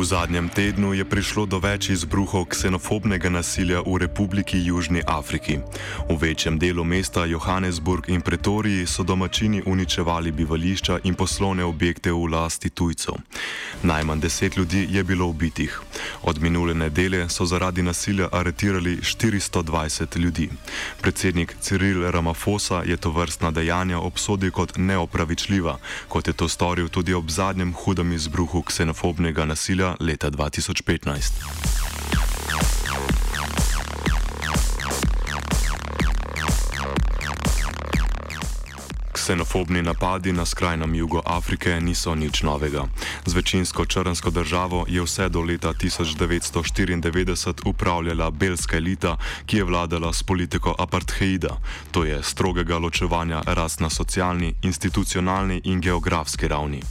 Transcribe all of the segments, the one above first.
V zadnjem tednu je prišlo do več izbruhov ksenofobnega nasilja v Republiki Južni Afriki. V večjem delu mesta Johannesburg in Pretoriji so domačini uničevali bivališča in poslovne objekte v lasti tujcev. Najmanj deset ljudi je bilo ubitih. Od minule nedele so zaradi nasilja aretirali 420 ljudi. Predsednik Cyril Ramaphosa je to vrstna dejanja obsodil kot neopravičljiva, kot je to storil tudi ob zadnjem hudem izbruhu ksenofobnega nasilja leta 2015. Ksenofobni napadi na skrajnem jugu Afrike niso nič novega. Z večinsko črnsko državo je vse do leta 1994 upravljala belska elita, ki je vladala s politiko apartheida, to je strogega ločevanja ras na socialni, institucionalni in geografski ravni.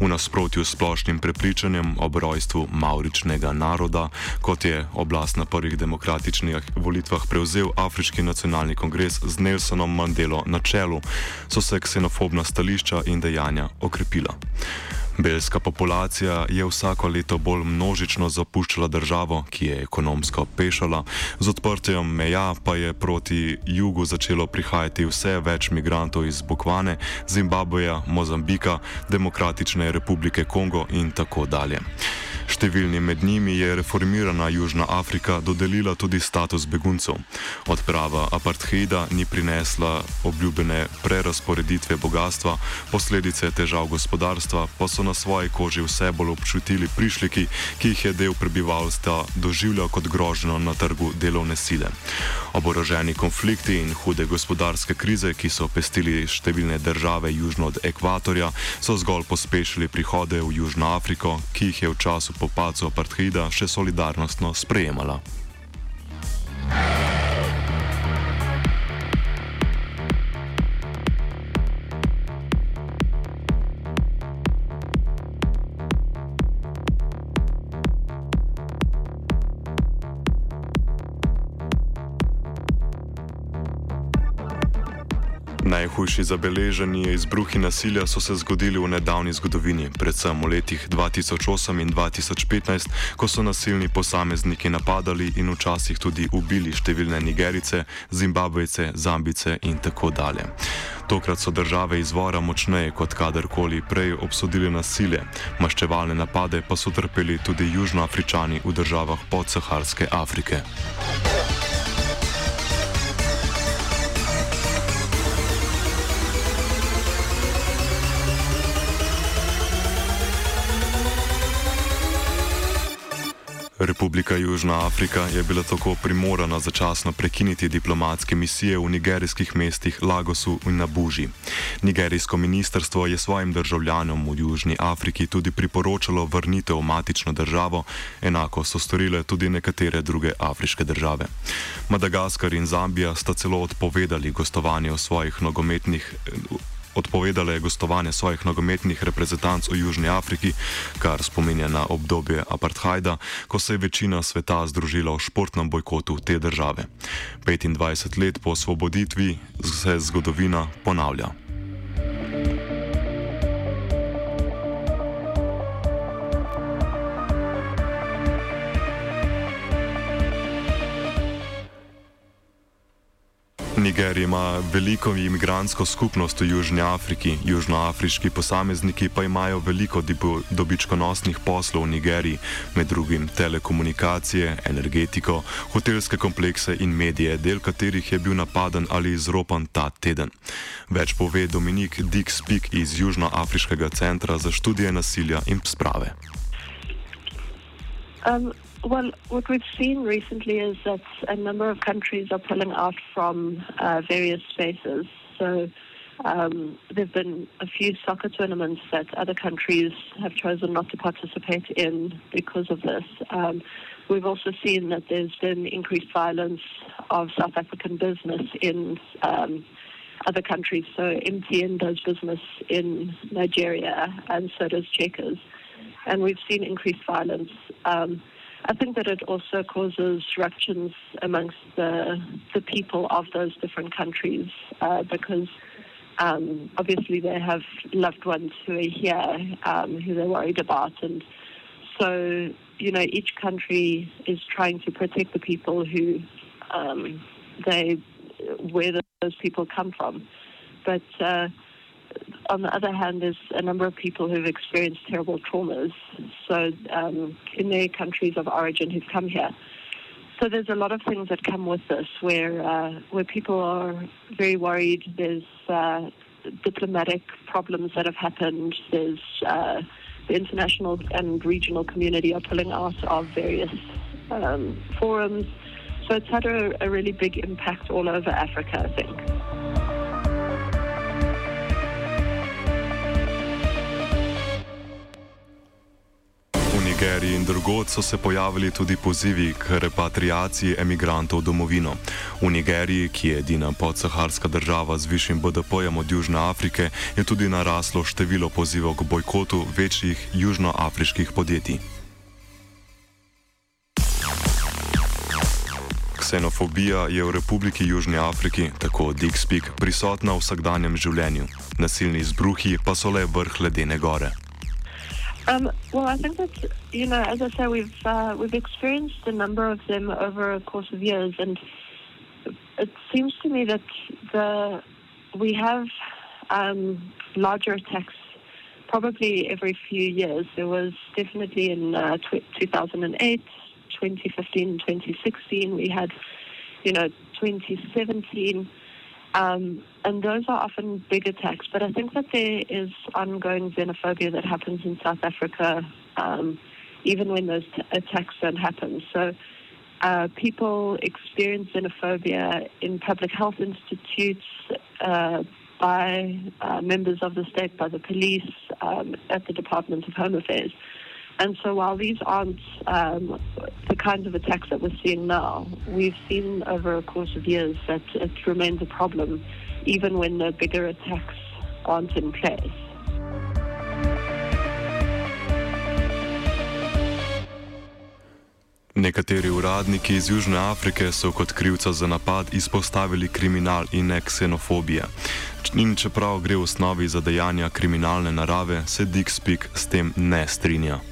V nasprotju s splošnim prepričanjem o rojstvu mauričnega naroda, kot je oblast na prvih demokratičnih volitvah prevzel Afriški nacionalni kongres z Nelsonom Mandelo na čelu, so se ksenofobna stališča in dejanja okrepila. Belska populacija je vsako leto bolj množično zapuščala državo, ki je ekonomsko pešala, z odprtjem meja pa je proti jugu začelo prihajati vse več migrantov iz Bokvane, Zimbabveja, Mozambika, Demokratične republike Kongo in tako dalje. Številnim med njimi je reformirana Južna Afrika dodelila tudi status beguncev. Odprava apartheida ni prinesla obljubene prerasporeditve bogatstva, posledice težav gospodarstva pa so na svoji koži vse bolj občutili prišliki, ki jih je del prebivalstva doživljal kot grožnjo na trgu delovne sile. Oboroženi konflikti in hude gospodarske krize, ki so pestili številne države južno od ekvatorja, so zgolj pospešili prihode v Južno Afriko, ki jih je v času po padcu apartheida še solidarnostno sprejemala. Najhujši zabeleženi izbruhi nasilja so se zgodili v nedavni zgodovini, predvsem v letih 2008 in 2015, ko so nasilni posamezniki napadali in včasih tudi ubili številne Nigerice, Zimbabvejce, Zambice in tako dalje. Tokrat so države izvora močneje kot kadarkoli prej obsodili nasilje, maščevalne napade pa so trpeli tudi južnoafričani v državah podsaharske Afrike. Republika Južna Afrika je bila tako primorana začasno prekiniti diplomatske misije v nigerijskih mestih Lagosu in Nabuži. Nigerijsko ministrstvo je svojim državljanom v Južni Afriki tudi priporočalo vrnitev v matično državo, enako so storile tudi nekatere druge afriške države. Madagaskar in Zambija sta celo odpovedali gostovanje v svojih nogometnih odpovedala je gostovanje svojih nogometnih reprezentanc v Južni Afriki, kar spominja na obdobje apartheida, ko se je večina sveta združila v športnem bojkotu te države. 25 let po osvoboditvi se zgodovina ponavlja. Nigerija ima veliko imigrantsko skupnost v Južni Afriki, južnoafriški posamezniki pa imajo veliko dobičkonosnih poslov v Nigeriji, med drugim telekomunikacije, energetiko, hotelske komplekse in medije, del katerih je bil napaden ali izropan ta teden. Več pove Dominik Dix-Pik iz Južnoafriškega centra za študije nasilja in sprave. Um. Well, what we've seen recently is that a number of countries are pulling out from uh, various spaces. So um, there have been a few soccer tournaments that other countries have chosen not to participate in because of this. Um, we've also seen that there's been increased violence of South African business in um, other countries. So MTN does business in Nigeria, and so does Checkers. And we've seen increased violence. Um, I think that it also causes ruptures amongst the the people of those different countries uh, because um, obviously they have loved ones who are here um, who they're worried about, and so you know each country is trying to protect the people who um, they where those people come from, but. Uh, on the other hand, there's a number of people who've experienced terrible traumas. So um, in their countries of origin who've come here. So there's a lot of things that come with this, where uh, where people are very worried. There's uh, diplomatic problems that have happened. There's uh, the international and regional community are pulling out of various um, forums. So it's had a, a really big impact all over Africa, I think. Nigeriji in drugod so se pojavili tudi pozivi k repatriaciji emigrantov v domovino. V Nigeriji, ki je edina podsaharska država z višjim BDP-jem od Južne Afrike, je tudi naraslo število pozivov k bojkotu večjih južnoafriških podjetij. Ksenofobija je v Republiki Južni Afriki, tako Dixpeak, prisotna v vsakdanjem življenju. Nasilni izbruhi pa so le vrh ledene gore. Um, well, I think that you know, as I say, we've uh, we've experienced a number of them over a course of years, and it seems to me that the we have um, larger attacks probably every few years. There was definitely in uh, 2008, 2015, 2016. We had, you know, 2017. Um, and those are often big attacks. But I think that there is ongoing xenophobia that happens in South Africa, um, even when those t- attacks don't happen. So uh, people experience xenophobia in public health institutes. Uh, by uh, members of the state, by the police, um, at the Department of Home Affairs. And so while these aren't um, the kinds of attacks that we're seeing now, we've seen over a course of years that it remains a problem even when the bigger attacks aren't in place. Nekateri uradniki iz Južne Afrike so kot krivca za napad izpostavili kriminal in ne ksenofobije. In čeprav gre v osnovi za dejanja kriminalne narave, se Dixpeak s tem ne strinja.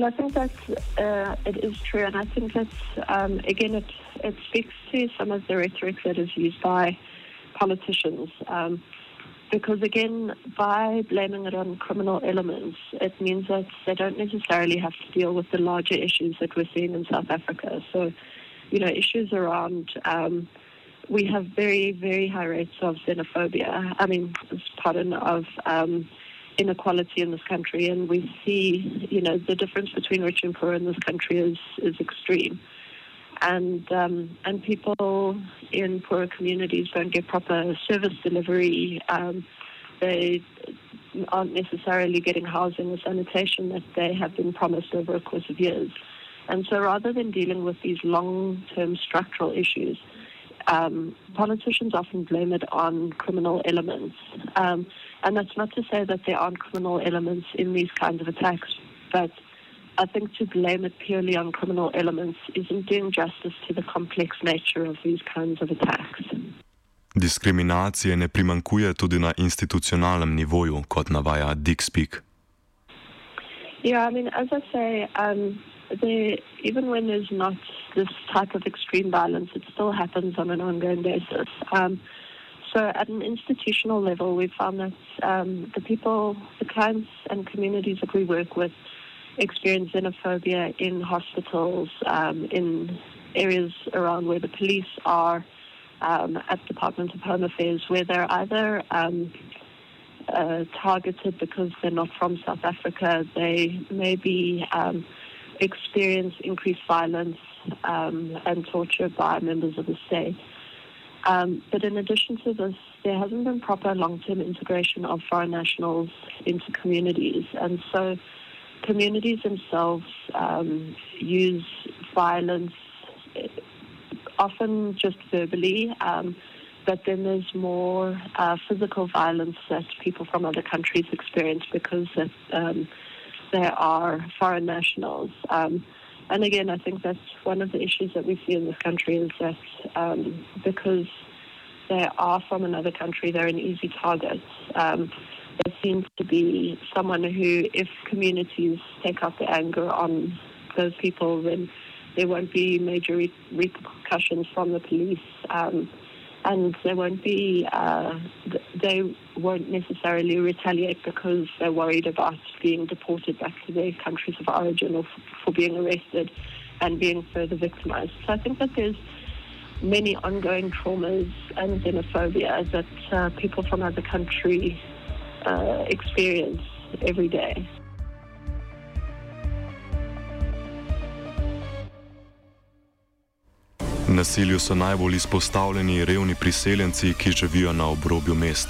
Well, I think that uh, it is true, and I think that um, again, it it speaks to some of the rhetoric that is used by politicians. Um, because again, by blaming it on criminal elements, it means that they don't necessarily have to deal with the larger issues that we're seeing in South Africa. So, you know, issues around um, we have very, very high rates of xenophobia. I mean, pardon, of um, inequality in this country, and we see, you know, the difference between rich and poor in this country is is extreme, and um, and people in poorer communities don't get proper service delivery. Um, they aren't necessarily getting housing or sanitation that they have been promised over a course of years. And so rather than dealing with these long term structural issues, um, politicians often blame it on criminal elements. Um, and that's not to say that there aren't criminal elements in these kinds of attacks, but I think to blame it purely on criminal elements isn't doing justice to the complex nature of these kinds of attacks. Diskriminacije ne primankuje tudi na institucionalnem nivoju, kot navaja Dix-Peek. Yeah, I mean, as I say, um, there, even when there's not this type of extreme violence, it still happens on an ongoing basis. Um, so at an institutional level, we found that um, the people, the clients and communities that we work with experience xenophobia in hospitals, um, in areas around where the police are, um, at Department of Home Affairs, where they're either um, uh, targeted because they're not from South Africa, they maybe um, experience increased violence um, and torture by members of the state. Um, but in addition to this, there hasn't been proper long-term integration of foreign nationals into communities, and so communities themselves um, use violence, eh, often just verbally, um, but then there's more uh, physical violence that people from other countries experience because that, um, they are foreign nationals. Um, and again, I think that's one of the issues that we see in this country is that um, because they are from another country, they're an easy target. Um, there seems to be someone who, if communities take out the anger on those people, then there won't be major re- repercussions from the police. Um, and there won't be, uh, they won't necessarily retaliate because they're worried about being deported back to their countries of origin or for being arrested and being further victimized. So I think that there's many ongoing traumas and xenophobia that uh, people from other countries uh, experience every day. Nasilju so najbolj izpostavljeni revni priseljenci, ki živijo na obrobju mest.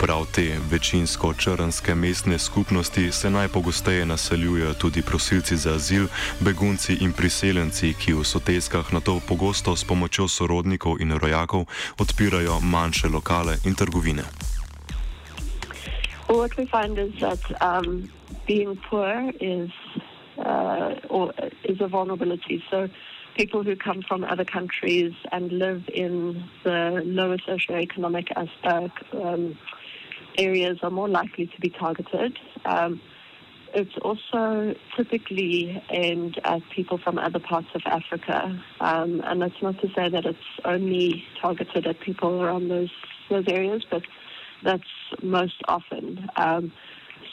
Prav te večinsko črnske mestne skupnosti se najpogosteje naseljujejo tudi prosilci za azil, begunci in priseljenci, ki v soteskah na to pogosto s pomočjo sorodnikov in rojakov odpirajo manjše lokale in trgovine. What we find is that um, being poor is, uh, or is a vulnerability. So people who come from other countries and live in the lower socioeconomic aspect, um, areas are more likely to be targeted. Um, it's also typically aimed at people from other parts of Africa, um, and that's not to say that it's only targeted at people around those those areas, but that's most often. Um,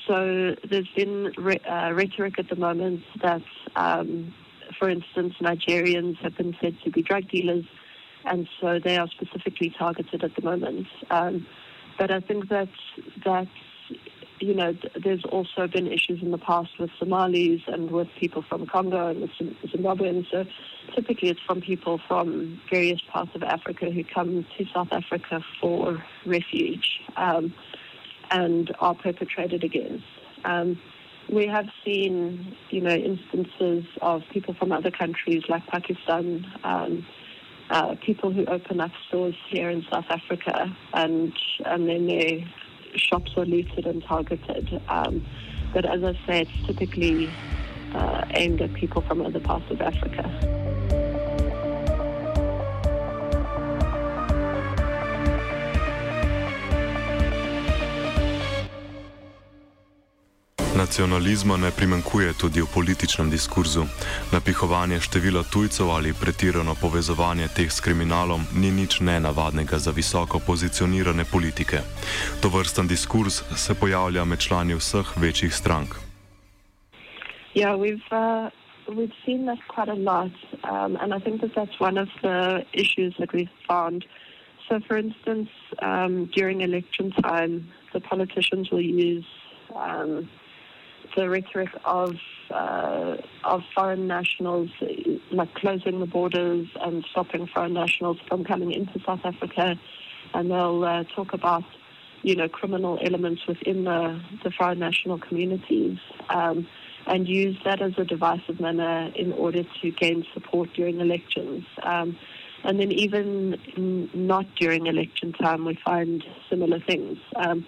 so there's been re- uh, rhetoric at the moment that um, for instance, Nigerians have been said to be drug dealers, and so they are specifically targeted at the moment. Um, but I think that that you know there's also been issues in the past with Somalis and with people from Congo and with Zimbabweans. So typically, it's from people from various parts of Africa who come to South Africa for refuge um, and are perpetrated against. Um, we have seen, you know, instances of people from other countries like Pakistan, um, uh, people who open up stores here in South Africa, and and then their shops are looted and targeted. Um, but as I say, it's typically uh, aimed at people from other parts of Africa. Nacionalizma ne primankuje tudi v političnem diskurzu. Napihovanje števila tujcev ali pretirano povezovanje teh s kriminalom ni nič nenavadnega za visoko pozicionirane politike. To vrsten diskurs se pojavlja med člani vseh večjih strank. Yeah, we've uh, we've seen that quite a lot, um, and I think that that's one of the issues that we've found. So, for instance, um, during election time, the politicians will use um, the rhetoric of uh, of foreign nationals, like closing the borders and stopping foreign nationals from coming into South Africa, and they'll uh, talk about you know criminal elements within the, the foreign national communities. Um, and use that as a divisive manner in order to gain support during elections. Um, and then even not during election time, we find similar things. Um,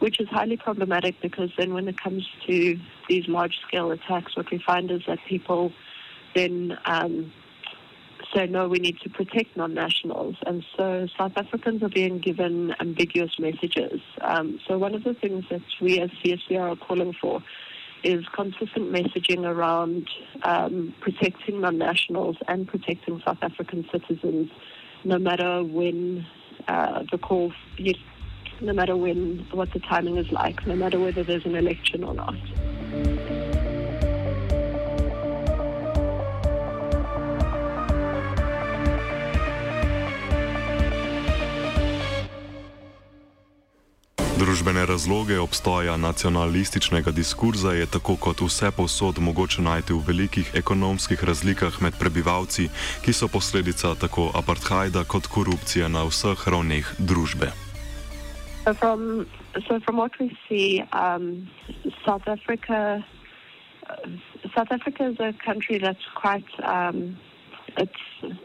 which is highly problematic because then when it comes to these large scale attacks, what we find is that people then um, say, no, we need to protect non nationals. And so South Africans are being given ambiguous messages. Um, so one of the things that we as CSVR are calling for is consistent messaging around um, protecting non-nationals and protecting South African citizens, no matter when uh, the call, no matter when what the timing is like, no matter whether there's an election or not. Družbene razloge obstoja nacionalističnega diskurza je tako kot vse posod mogoče najti v velikih ekonomskih razlikah med prebivalci, ki so posledica tako apartheida kot korupcije na vseh ravneh družbe. So from, so from what we see, um, South Africa, South Africa is a country that's quite, um, it's,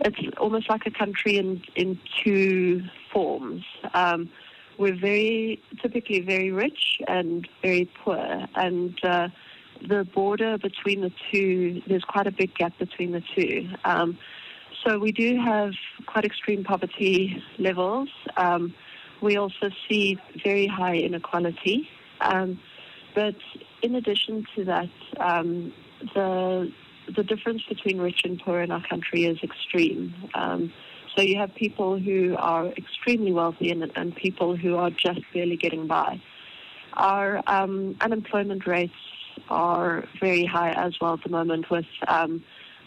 it's almost like a country in, in two forms. Um, we're very typically very rich and very poor, and uh, the border between the two, there's quite a big gap between the two. Um, so we do have quite extreme poverty levels. Um, we also see very high inequality. Um, but in addition to that, um, the the difference between rich and poor in our country is extreme. Um, so you have people who are extremely wealthy and, and people who are just barely getting by. Our um, unemployment rates are very high as well at the moment, with um,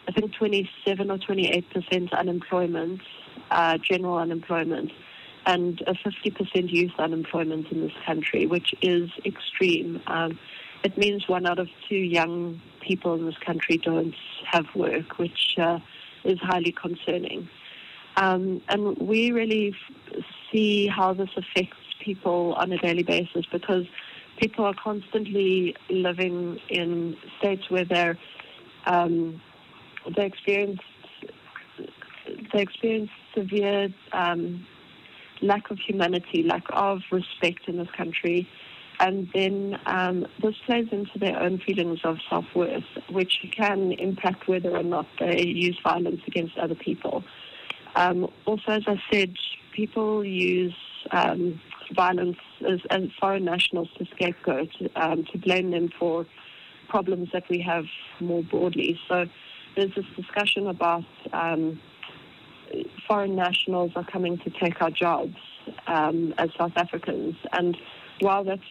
I think 27 or 28 percent unemployment, uh, general unemployment, and a 50 percent youth unemployment in this country, which is extreme. Um, it means one out of two young people in this country don't have work, which uh, is highly concerning. Um, and we really f- see how this affects people on a daily basis because people are constantly living in states where they're um, they experience they experience severe um, lack of humanity, lack of respect in this country, and then um, this plays into their own feelings of self worth, which can impact whether or not they use violence against other people. Um, also, as I said, people use um, violence as, as, foreign nationals to scapegoat, um, to blame them for problems that we have more broadly. So there's this discussion about um, foreign nationals are coming to take our jobs um, as South Africans. And while that's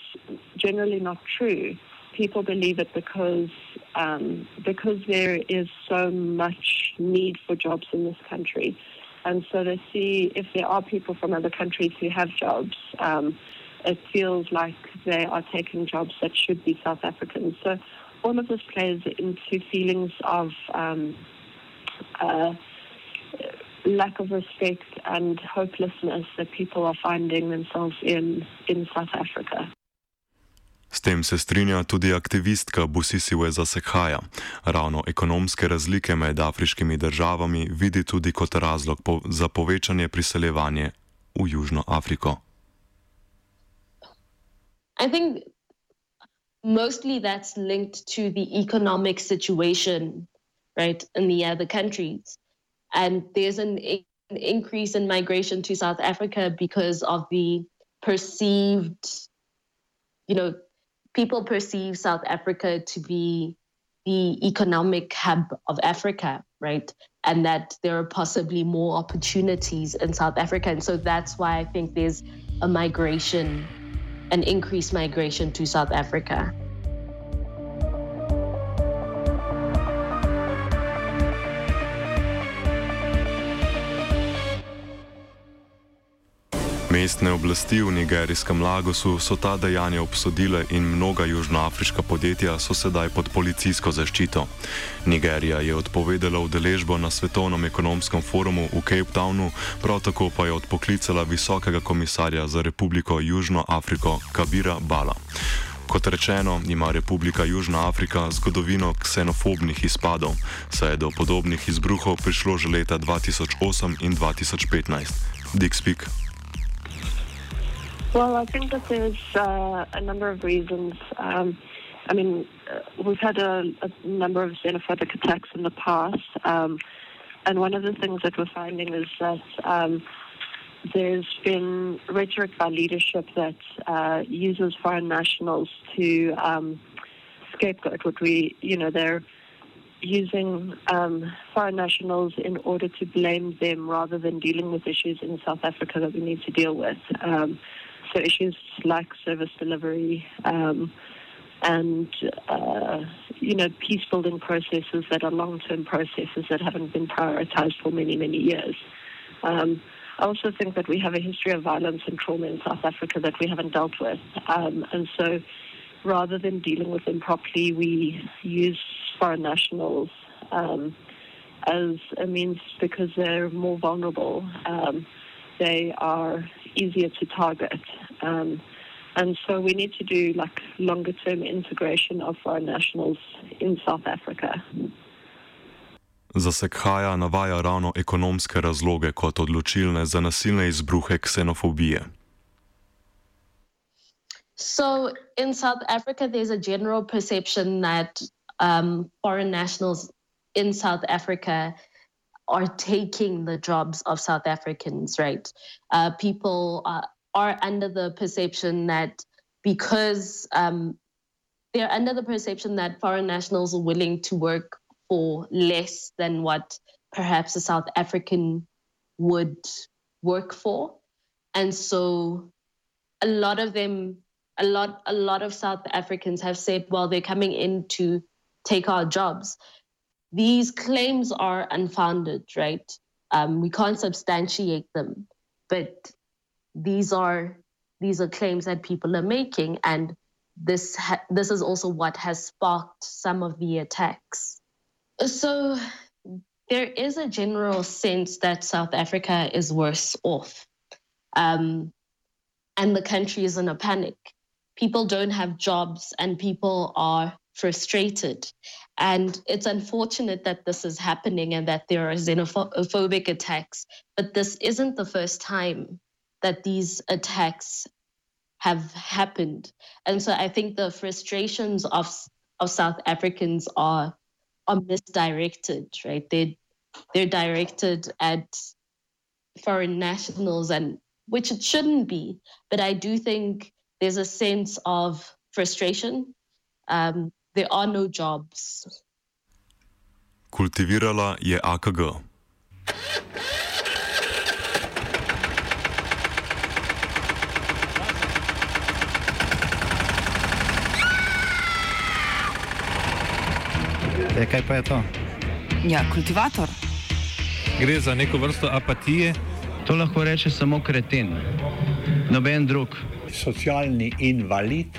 generally not true, people believe it because um, because there is so much need for jobs in this country. And so they see if there are people from other countries who have jobs, um, it feels like they are taking jobs that should be South Africans. So all of this plays into feelings of um, uh, lack of respect and hopelessness that people are finding themselves in in South Africa. S tem se strinja tudi aktivistka Busisiwe Zasekhaja. Ravno ekonomske razlike med afriškimi državami vidi tudi kot razlog po za povečanje priseljevanja v Južno Afriko. I think mostly that's linked to the economic situation, right, in the other countries. And there's an, an increase in migration to South Africa because of the perceived, you know, people perceive South Africa to be the economic hub of Africa, right? And that there are possibly more opportunities in South Africa. And so that's why I think there's a migration, an increased migration to South Africa. Mestne oblasti v nigerijskem Lagosu so ta dejanja obsodile in mnoga južnoafriška podjetja so sedaj pod policijsko zaščito. Nigerija je odpovedala udeležbo na Svetovnem ekonomskem forumu v Cape Townu, prav tako pa je odpoklicala visokega komisarja za Republiko Južno Afriko Kabira Bala. Kot rečeno, ima Republika Južna Afrika zgodovino ksenofobnih izpadov, saj je do podobnih izbruhov prišlo že leta 2008 in 2015. Dick Speak. Well, I think that there's uh, a number of reasons. Um, I mean, uh, we've had a, a, number of xenophobic attacks in the past, um, and one of the things that we're finding is that um, there's been rhetoric by leadership that uh, uses foreign nationals to um, scapegoat. What we, you know, they're using um, foreign nationals in order to blame them rather than dealing with issues in South Africa that we need to deal with. Um, so issues like service delivery um, and uh, you know peace building processes that are long term processes that haven't been prioritized for many many years. Um, I also think that we have a history of violence and trauma in South Africa that we haven't dealt with, um, and so rather than dealing with them properly, we use foreign nationals um, as a means because they're more vulnerable. They are easier to target. Um, and so we need to do like longer term integration of foreign nationals in South Africa. Za Sekhaja navaja ravno ekonomske razloge kot odločilne za nasilne izbruhe ksenofobije. So in South Africa, there's a general perception that um, foreign nationals in South Africa are taking the jobs of South Africans, right? Uh, people uh, are under the perception that because um, they're under the perception that foreign nationals are willing to work for less than what perhaps a South African would work for. And so a lot of them a lot a lot of South Africans have said, well, they're coming in to take our jobs. These claims are unfounded, right? Um, we can't substantiate them, but these are these are claims that people are making, and this ha- this is also what has sparked some of the attacks. So there is a general sense that South Africa is worse off, um, and the country is in a panic. People don't have jobs, and people are frustrated. And it's unfortunate that this is happening and that there are xenophobic attacks. But this isn't the first time that these attacks have happened. And so I think the frustrations of, of South Africans are, are misdirected, right? They, they're directed at foreign nationals and which it shouldn't be. But I do think there's a sense of frustration um, there are no jobs. Kultivirala je AKG. E, kaj pa je to? Ja, kultivator. Gre za neko vrsto apatije. To lahko reče samo kreten, noben drug. Socialni invalid